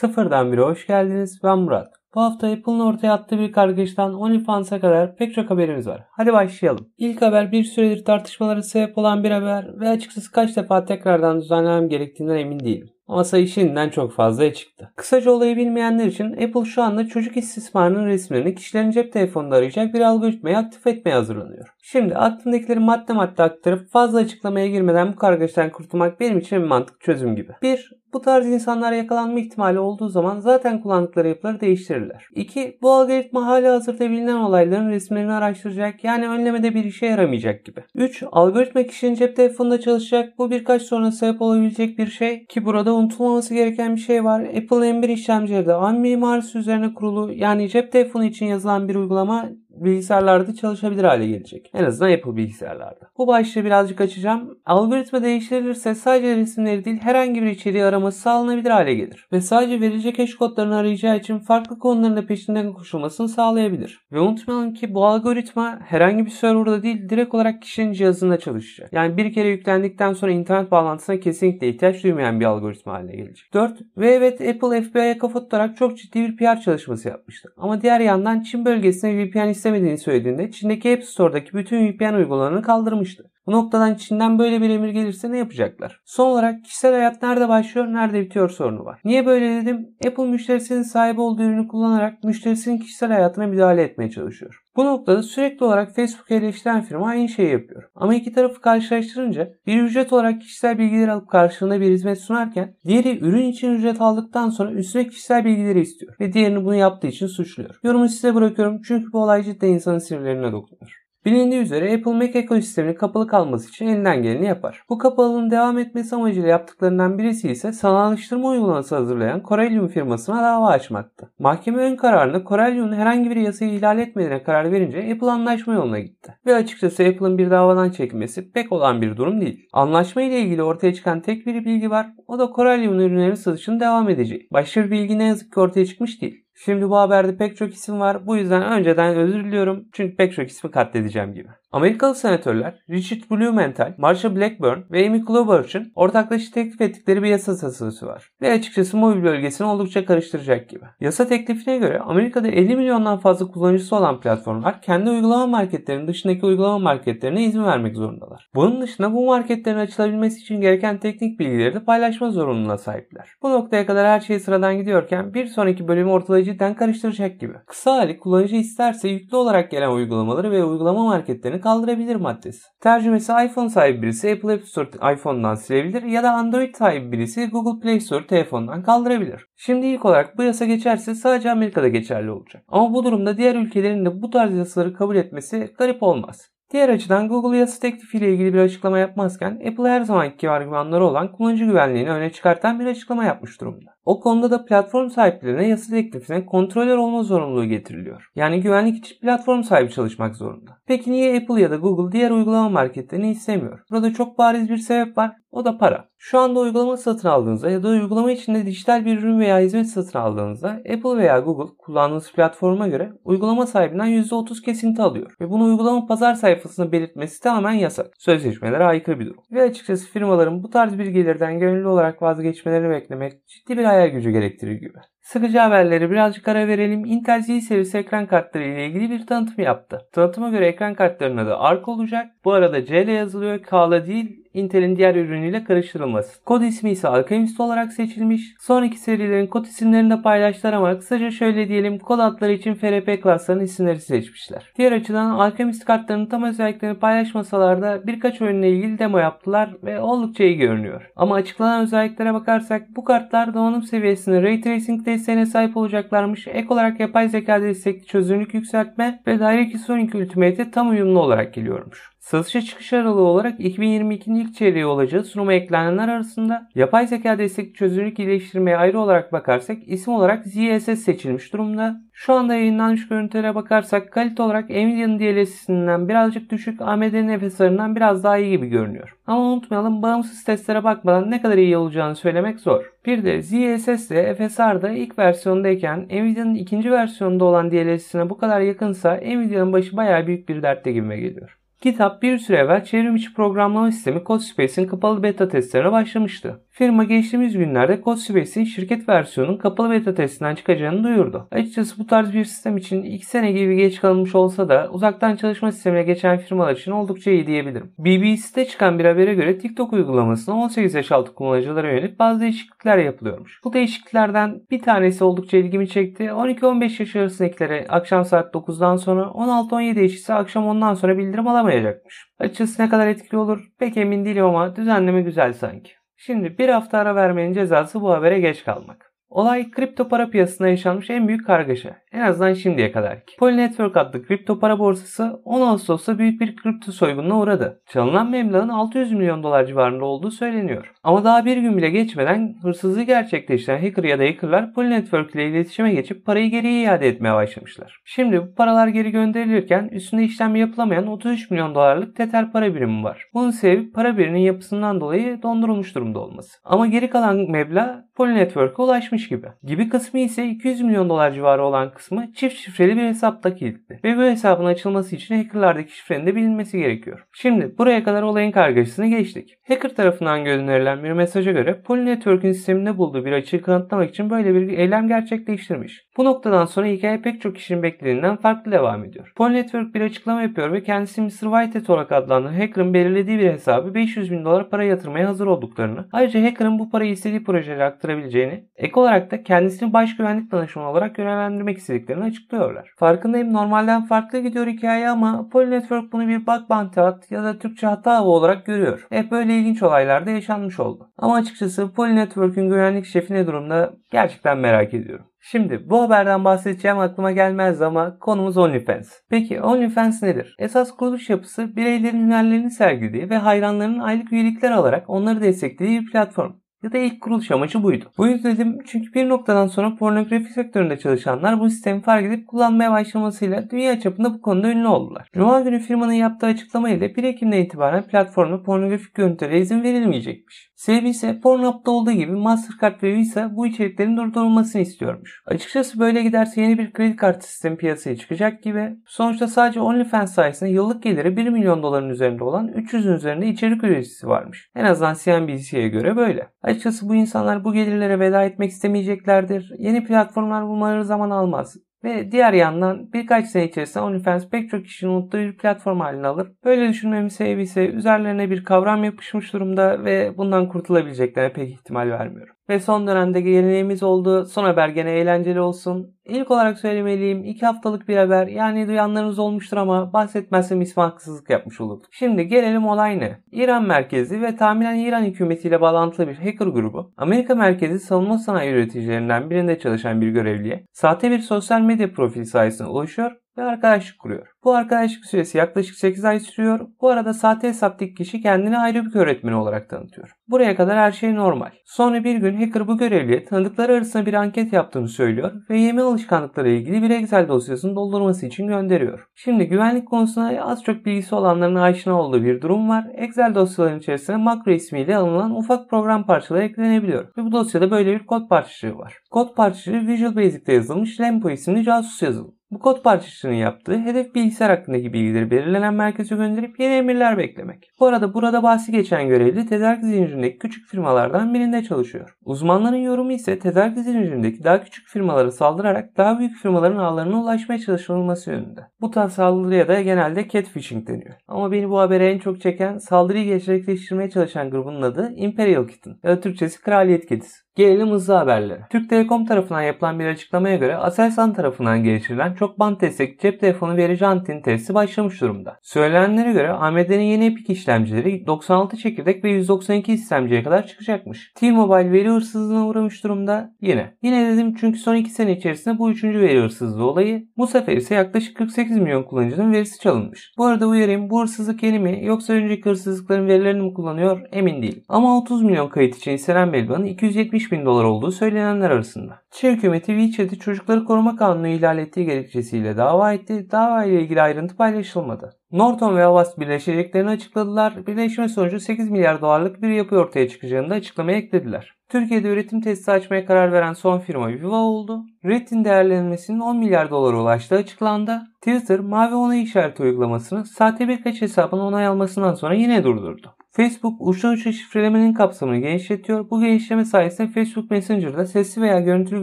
Sıfırdan biri hoş geldiniz. Ben Murat. Bu hafta Apple'ın ortaya attığı bir kargaşadan OnlyFans'a kadar pek çok haberimiz var. Hadi başlayalım. İlk haber bir süredir tartışmalara sebep olan bir haber ve açıkçası kaç defa tekrardan düzenlemem gerektiğinden emin değilim. Ama sayı çok fazlaya çıktı. Kısaca olayı bilmeyenler için Apple şu anda çocuk istismarının resimlerini kişilerin cep telefonunda arayacak bir algoritmayı aktif etmeye hazırlanıyor. Şimdi aklımdakileri madde madde aktarıp fazla açıklamaya girmeden bu kargaşadan kurtulmak benim için bir mantık çözüm gibi. 1. Bu tarz insanlara yakalanma ihtimali olduğu zaman zaten kullandıkları yapıları değiştirirler. 2. Bu algoritma hala hazırda bilinen olayların resimlerini araştıracak yani önlemede bir işe yaramayacak gibi. 3. Algoritma kişinin cep telefonunda çalışacak. Bu birkaç sonra sebep olabilecek bir şey ki burada unutulmaması gereken bir şey var. Apple M1 işlemcileri de ARM mimarisi üzerine kurulu yani cep telefonu için yazılan bir uygulama bilgisayarlarda çalışabilir hale gelecek. En azından Apple bilgisayarlarda. Bu başlığı birazcık açacağım. Algoritma değiştirilirse sadece resimleri değil herhangi bir içeriği araması sağlanabilir hale gelir. Ve sadece verilecek hash kodlarını arayacağı için farklı konuların da peşinden koşulmasını sağlayabilir. Ve unutmayalım ki bu algoritma herhangi bir serverda değil direkt olarak kişinin cihazında çalışacak. Yani bir kere yüklendikten sonra internet bağlantısına kesinlikle ihtiyaç duymayan bir algoritma haline gelecek. 4. Ve evet Apple FBI'ye kafa tutarak çok ciddi bir PR çalışması yapmıştı. Ama diğer yandan Çin bölgesine VPN istemediğini söylediğinde Çin'deki App Store'daki bütün VPN uygulamalarını kaldırmıştı. Bu noktadan Çin'den böyle bir emir gelirse ne yapacaklar? Son olarak kişisel hayat nerede başlıyor, nerede bitiyor sorunu var. Niye böyle dedim? Apple müşterisinin sahibi olduğu ürünü kullanarak müşterisinin kişisel hayatına müdahale etmeye çalışıyor. Bu noktada sürekli olarak Facebook'u eleştiren firma aynı şeyi yapıyor. Ama iki tarafı karşılaştırınca bir ücret olarak kişisel bilgileri alıp karşılığında bir hizmet sunarken diğeri ürün için ücret aldıktan sonra üstüne kişisel bilgileri istiyor ve diğerini bunu yaptığı için suçluyor. Yorumu size bırakıyorum çünkü bu olay cidden insanın sinirlerine dokunuyor. Bilindiği üzere Apple Mac ekosisteminin kapalı kalması için elinden geleni yapar. Bu kapalılığın devam etmesi amacıyla yaptıklarından birisi ise sanallaştırma uygulaması hazırlayan Corellium firmasına dava açmaktı. Mahkeme ön kararında Corellium'un herhangi bir yasayı ihlal etmediğine karar verince Apple anlaşma yoluna gitti. Ve açıkçası Apple'ın bir davadan çekilmesi pek olan bir durum değil. Anlaşma ile ilgili ortaya çıkan tek bir bilgi var. O da Corellium'un ürünlerinin satışının devam edeceği. Başka bir bilgi ne yazık ki ortaya çıkmış değil. Şimdi bu haberde pek çok isim var. Bu yüzden önceden özür diliyorum. Çünkü pek çok ismi katledeceğim gibi. Amerikalı senatörler Richard Blumenthal, Marsha Blackburn ve Amy Klobuchar'ın ortaklaşa teklif ettikleri bir yasa tasarısı var. Ve açıkçası mobil bölgesini oldukça karıştıracak gibi. Yasa teklifine göre Amerika'da 50 milyondan fazla kullanıcısı olan platformlar kendi uygulama marketlerinin dışındaki uygulama marketlerine izin vermek zorundalar. Bunun dışında bu marketlerin açılabilmesi için gereken teknik bilgileri de paylaşma zorunluluğuna sahipler. Bu noktaya kadar her şey sıradan gidiyorken bir sonraki bölümü ortalığı cidden karıştıracak gibi. Kısa hali kullanıcı isterse yüklü olarak gelen uygulamaları ve uygulama marketlerini kaldırabilir maddesi. Tercümesi iPhone sahibi birisi Apple App Store iPhone'dan silebilir ya da Android sahibi birisi Google Play Store telefondan kaldırabilir. Şimdi ilk olarak bu yasa geçerse sadece Amerika'da geçerli olacak. Ama bu durumda diğer ülkelerin de bu tarz yasaları kabul etmesi garip olmaz. Diğer açıdan Google yasa teklifiyle ilgili bir açıklama yapmazken Apple her zamanki argümanları olan kullanıcı güvenliğini öne çıkartan bir açıklama yapmış durumda. O konuda da platform sahiplerine yasa teklifine kontrolör olma zorunluluğu getiriliyor. Yani güvenlik için platform sahibi çalışmak zorunda. Peki niye Apple ya da Google diğer uygulama marketlerini istemiyor? Burada çok bariz bir sebep var. O da para. Şu anda uygulama satın aldığınızda ya da uygulama içinde dijital bir ürün veya hizmet satın aldığınızda Apple veya Google kullandığınız platforma göre uygulama sahibinden %30 kesinti alıyor. Ve bunu uygulama pazar sayfasında belirtmesi tamamen yasak. Sözleşmelere aykırı bir durum. Ve açıkçası firmaların bu tarz bir gelirden gönüllü olarak vazgeçmelerini beklemek ciddi bir hayal gücü gerektirir gibi. Sıkıcı haberleri birazcık ara verelim. Intel Z serisi ekran kartları ile ilgili bir tanıtım yaptı. Tanıtıma göre ekran kartlarının adı ARC olacak. Bu arada C ile yazılıyor, K'la değil. Intel'in diğer ürünüyle karıştırılması. Kod ismi ise Alchemist olarak seçilmiş. Sonraki serilerin kod isimlerini de paylaştılar ama kısaca şöyle diyelim kod adları için FRP klaslarının isimleri seçmişler. Diğer açıdan Alchemist kartlarının tam özelliklerini paylaşmasalar da birkaç oyunla ilgili demo yaptılar ve oldukça iyi görünüyor. Ama açıklanan özelliklere bakarsak bu kartlar donanım seviyesinde Ray Tracing desteğine sahip olacaklarmış. Ek olarak yapay zeka destekli çözünürlük yükseltme ve DirectX 12 Ultimate'e tam uyumlu olarak geliyormuş. Satışa çıkış aralığı olarak 2022'nin ilk çeyreği olacağı sunuma eklenenler arasında yapay zeka destekli çözünürlük iyileştirmeye ayrı olarak bakarsak isim olarak ZSS seçilmiş durumda. Şu anda yayınlanmış görüntülere bakarsak kalite olarak Nvidia'nın DLSS'inden birazcık düşük AMD'nin FSR'ından biraz daha iyi gibi görünüyor. Ama unutmayalım bağımsız testlere bakmadan ne kadar iyi olacağını söylemek zor. Bir de ZSS ile FSR'da ilk versiyondayken Nvidia'nın ikinci versiyonunda olan DLSS'ine bu kadar yakınsa Nvidia'nın başı bayağı büyük bir dertte gibime geliyor. GitHub bir süre evvel çevrim içi programlama sistemi CodeSpace'in kapalı beta testlerine başlamıştı. Firma geçtiğimiz günlerde CodeSpace'in şirket versiyonunun kapalı beta testinden çıkacağını duyurdu. Açıkçası bu tarz bir sistem için 2 sene gibi geç kalınmış olsa da uzaktan çalışma sistemine geçen firmalar için oldukça iyi diyebilirim. BBC'de çıkan bir habere göre TikTok uygulamasına 18 yaş altı kullanıcılara yönelik bazı değişiklikler yapılıyormuş. Bu değişikliklerden bir tanesi oldukça ilgimi çekti. 12-15 yaş arasındakilere akşam saat 9'dan sonra 16-17 yaş ise akşam 10'dan sonra bildirim alamayacakmış. Açıkçası ne kadar etkili olur pek emin değilim ama düzenleme güzel sanki. Şimdi bir hafta ara vermenin cezası bu habere geç kalmak. Olay kripto para piyasasında yaşanmış en büyük kargaşa. En azından şimdiye kadar ki. Polynetwork adlı kripto para borsası 10 Ağustos'ta büyük bir kripto soygununa uğradı. Çalınan meblağın 600 milyon dolar civarında olduğu söyleniyor. Ama daha bir gün bile geçmeden hırsızlığı gerçekleştiren hacker ya da hackerlar Polynetwork ile iletişime geçip parayı geri iade etmeye başlamışlar. Şimdi bu paralar geri gönderilirken üstünde işlem yapılamayan 33 milyon dolarlık Tether para birimi var. Bunun sebebi para biriminin yapısından dolayı dondurulmuş durumda olması. Ama geri kalan meblağ Polynetwork'a ulaşmış gibi. Gibi kısmı ise 200 milyon dolar civarı olan kısmı çift şifreli bir hesapta kilitli. Ve bu hesabın açılması için hackerlardaki şifrenin de bilinmesi gerekiyor. Şimdi buraya kadar olayın kargaşasını geçtik. Hacker tarafından gönderilen bir mesaja göre Polynetwork'ün sisteminde bulduğu bir açığı kanıtlamak için böyle bir eylem gerçekleştirmiş. Bu noktadan sonra hikaye pek çok kişinin beklediğinden farklı devam ediyor. Polynetwork bir açıklama yapıyor ve kendisi Mr. Whitehead olarak adlandıran hacker'ın belirlediği bir hesabı 500 bin dolar para yatırmaya hazır olduklarını, ayrıca hacker'ın bu parayı istediği projelere aktarabileceğini, ek olarak da kendisini baş güvenlik danışmanı olarak görevlendirmek istediklerini açıklıyorlar. Farkındayım normalden farklı gidiyor hikaye ama Polynetwork bunu bir bug bounty hat ya da Türkçe hata avı olarak görüyor. Hep böyle ilginç olaylar da yaşanmış oldu. Ama açıkçası Polynetwork'ün güvenlik şefi ne durumda gerçekten merak ediyorum. Şimdi bu haberden bahsedeceğim aklıma gelmez ama konumuz OnlyFans. Peki OnlyFans nedir? Esas kuruluş yapısı bireylerin hünerlerini sergilediği ve hayranlarının aylık üyelikler alarak onları desteklediği bir platform ya da ilk kuruluş amacı buydu. Bu dedim çünkü bir noktadan sonra pornografi sektöründe çalışanlar bu sistemi fark edip kullanmaya başlamasıyla dünya çapında bu konuda ünlü oldular. Cuma günü firmanın yaptığı açıklama ile 1 Ekim'den itibaren platformda pornografik görüntülere izin verilmeyecekmiş. Sebebi ise Pornhub'da olduğu gibi Mastercard ve Visa bu içeriklerin durdurulmasını istiyormuş. Açıkçası böyle giderse yeni bir kredi kartı sistemi piyasaya çıkacak gibi. Sonuçta sadece OnlyFans sayesinde yıllık geliri 1 milyon doların üzerinde olan 300'ün üzerinde içerik üreticisi varmış. En azından CNBC'ye göre böyle. Açıkçası bu insanlar bu gelirlere veda etmek istemeyeceklerdir. Yeni platformlar bulmaları zaman almaz. Ve diğer yandan birkaç sene içerisinde OnlyFans pek çok kişinin unuttuğu bir platform haline alır. Böyle düşünmemin sebebi ise üzerlerine bir kavram yapışmış durumda ve bundan kurtulabileceklerine pek ihtimal vermiyorum. Ve son dönemde geleneğimiz oldu. Son haber gene eğlenceli olsun. İlk olarak söylemeliyim. iki haftalık bir haber. Yani duyanlarınız olmuştur ama bahsetmezsem ismi haksızlık yapmış olurduk. Şimdi gelelim olay ne? İran merkezli ve tahminen İran hükümetiyle bağlantılı bir hacker grubu, Amerika merkezli savunma sanayi üreticilerinden birinde çalışan bir görevliye, sahte bir sosyal medya profili sayesinde ulaşıyor ve arkadaşlık kuruyor. Bu arkadaşlık süresi yaklaşık 8 ay sürüyor. Bu arada sahte hesaptaki kişi kendini ayrı bir öğretmen olarak tanıtıyor. Buraya kadar her şey normal. Sonra bir gün hacker bu görevliye tanıdıkları arasında bir anket yaptığını söylüyor ve yeme alışkanlıkları ilgili bir Excel dosyasını doldurması için gönderiyor. Şimdi güvenlik konusuna az çok bilgisi olanların aşina olduğu bir durum var. Excel dosyaların içerisine makro ismiyle alınan ufak program parçaları eklenebiliyor. Ve bu dosyada böyle bir kod parçacığı var. Kod parçacığı Visual Basic'te yazılmış Lempo isimli casus yazılım. Bu kod parçacığının yaptığı hedef bilgisayar hakkındaki bilgileri belirlenen merkeze gönderip yeni emirler beklemek. Bu arada burada bahsi geçen görevli tedarik zincirindeki küçük firmalardan birinde çalışıyor. Uzmanların yorumu ise tedarik zincirindeki daha küçük firmalara saldırarak daha büyük firmaların ağlarına ulaşmaya çalışılması yönünde. Bu tarz saldırıya da genelde catfishing deniyor. Ama beni bu habere en çok çeken saldırıyı gerçekleştirmeye çalışan grubun adı Imperial Kitten ya da Türkçesi Kraliyet Kedisi. Gelelim hızlı haberlere. Türk Telekom tarafından yapılan bir açıklamaya göre Aselsan tarafından geliştirilen çok band destek cep telefonu verici anten testi başlamış durumda. Söylenenlere göre AMD'nin yeni Epic işlemcileri 96 çekirdek ve 192 işlemciye kadar çıkacakmış. T-Mobile veri hırsızlığına uğramış durumda yine. Yine dedim çünkü son 2 sene içerisinde bu üçüncü veri hırsızlığı olayı. Bu sefer ise yaklaşık 48 milyon kullanıcının verisi çalınmış. Bu arada uyarayım bu hırsızlık yeni mi yoksa önceki hırsızlıkların verilerini mi kullanıyor emin değilim. Ama 30 milyon kayıt için istenen meblağın 270 bin dolar olduğu söylenenler arasında. Çin hükümeti WeChat'i çocukları koruma kanunu ihlal ettiği gerekçesiyle dava etti. Dava ile ilgili ayrıntı paylaşılmadı. Norton ve Avast birleşeceklerini açıkladılar. Birleşme sonucu 8 milyar dolarlık bir yapı ortaya çıkacağını da açıklamaya eklediler. Türkiye'de üretim tesisi açmaya karar veren son firma Viva oldu. Red'in değerlenmesinin 10 milyar dolara ulaştığı açıklandı. Twitter mavi onay işareti uygulamasını sahte birkaç hesabın onay almasından sonra yine durdurdu. Facebook uçtan uça şifrelemenin kapsamını genişletiyor. Bu genişleme sayesinde Facebook Messenger'da sesli veya görüntülü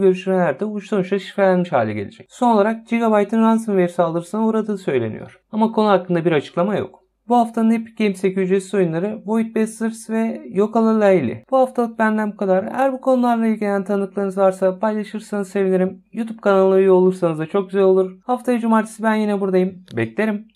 görüşmelerde uçtan uça şifrelenmiş hale gelecek. Son olarak Gigabyte'ın ransomware saldırısına uğradığı söyleniyor. Ama konu hakkında bir açıklama yok. Bu haftanın Epic Games'teki ücretsiz oyunları Void Bastards ve Yokala Layli. Bu haftalık benden bu kadar. Eğer bu konularla ilgilenen tanıklarınız varsa paylaşırsanız sevinirim. YouTube kanalına üye olursanız da çok güzel olur. Haftaya cumartesi ben yine buradayım. Beklerim.